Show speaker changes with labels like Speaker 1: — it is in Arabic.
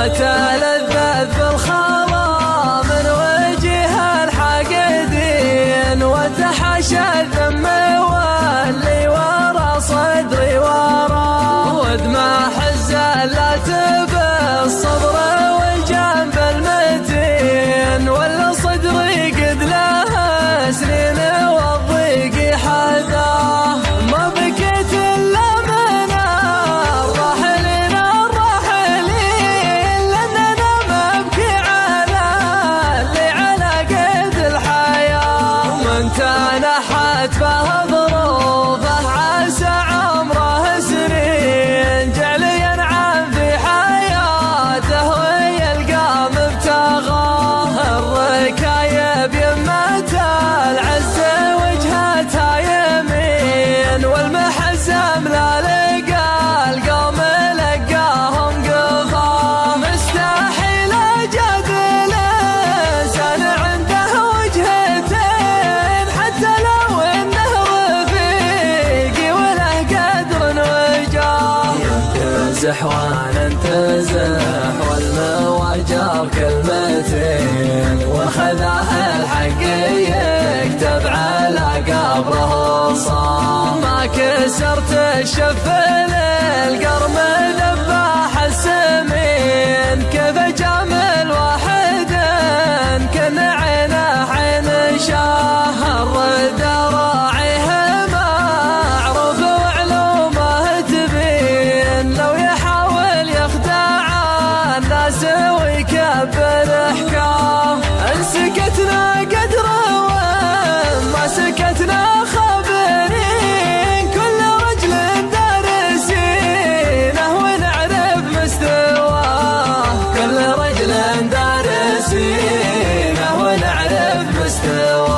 Speaker 1: وتلذذ بالخلا من وجه الحقدين وتحشى الذم واللي ورا صدري ورا. ودمع حزة لا تبي الصبر وانت أنا حد فهمك تمزح وأنا انتزح والمواجر كلمتين وخذاها الحق يكتب على قبره. صام ما كسرت الشف القرمد بالحكام إن سكتنا قدره وما سكتنا خبرين كل رجل دارسينه كل رجل دارسينه ونعرف مستواه.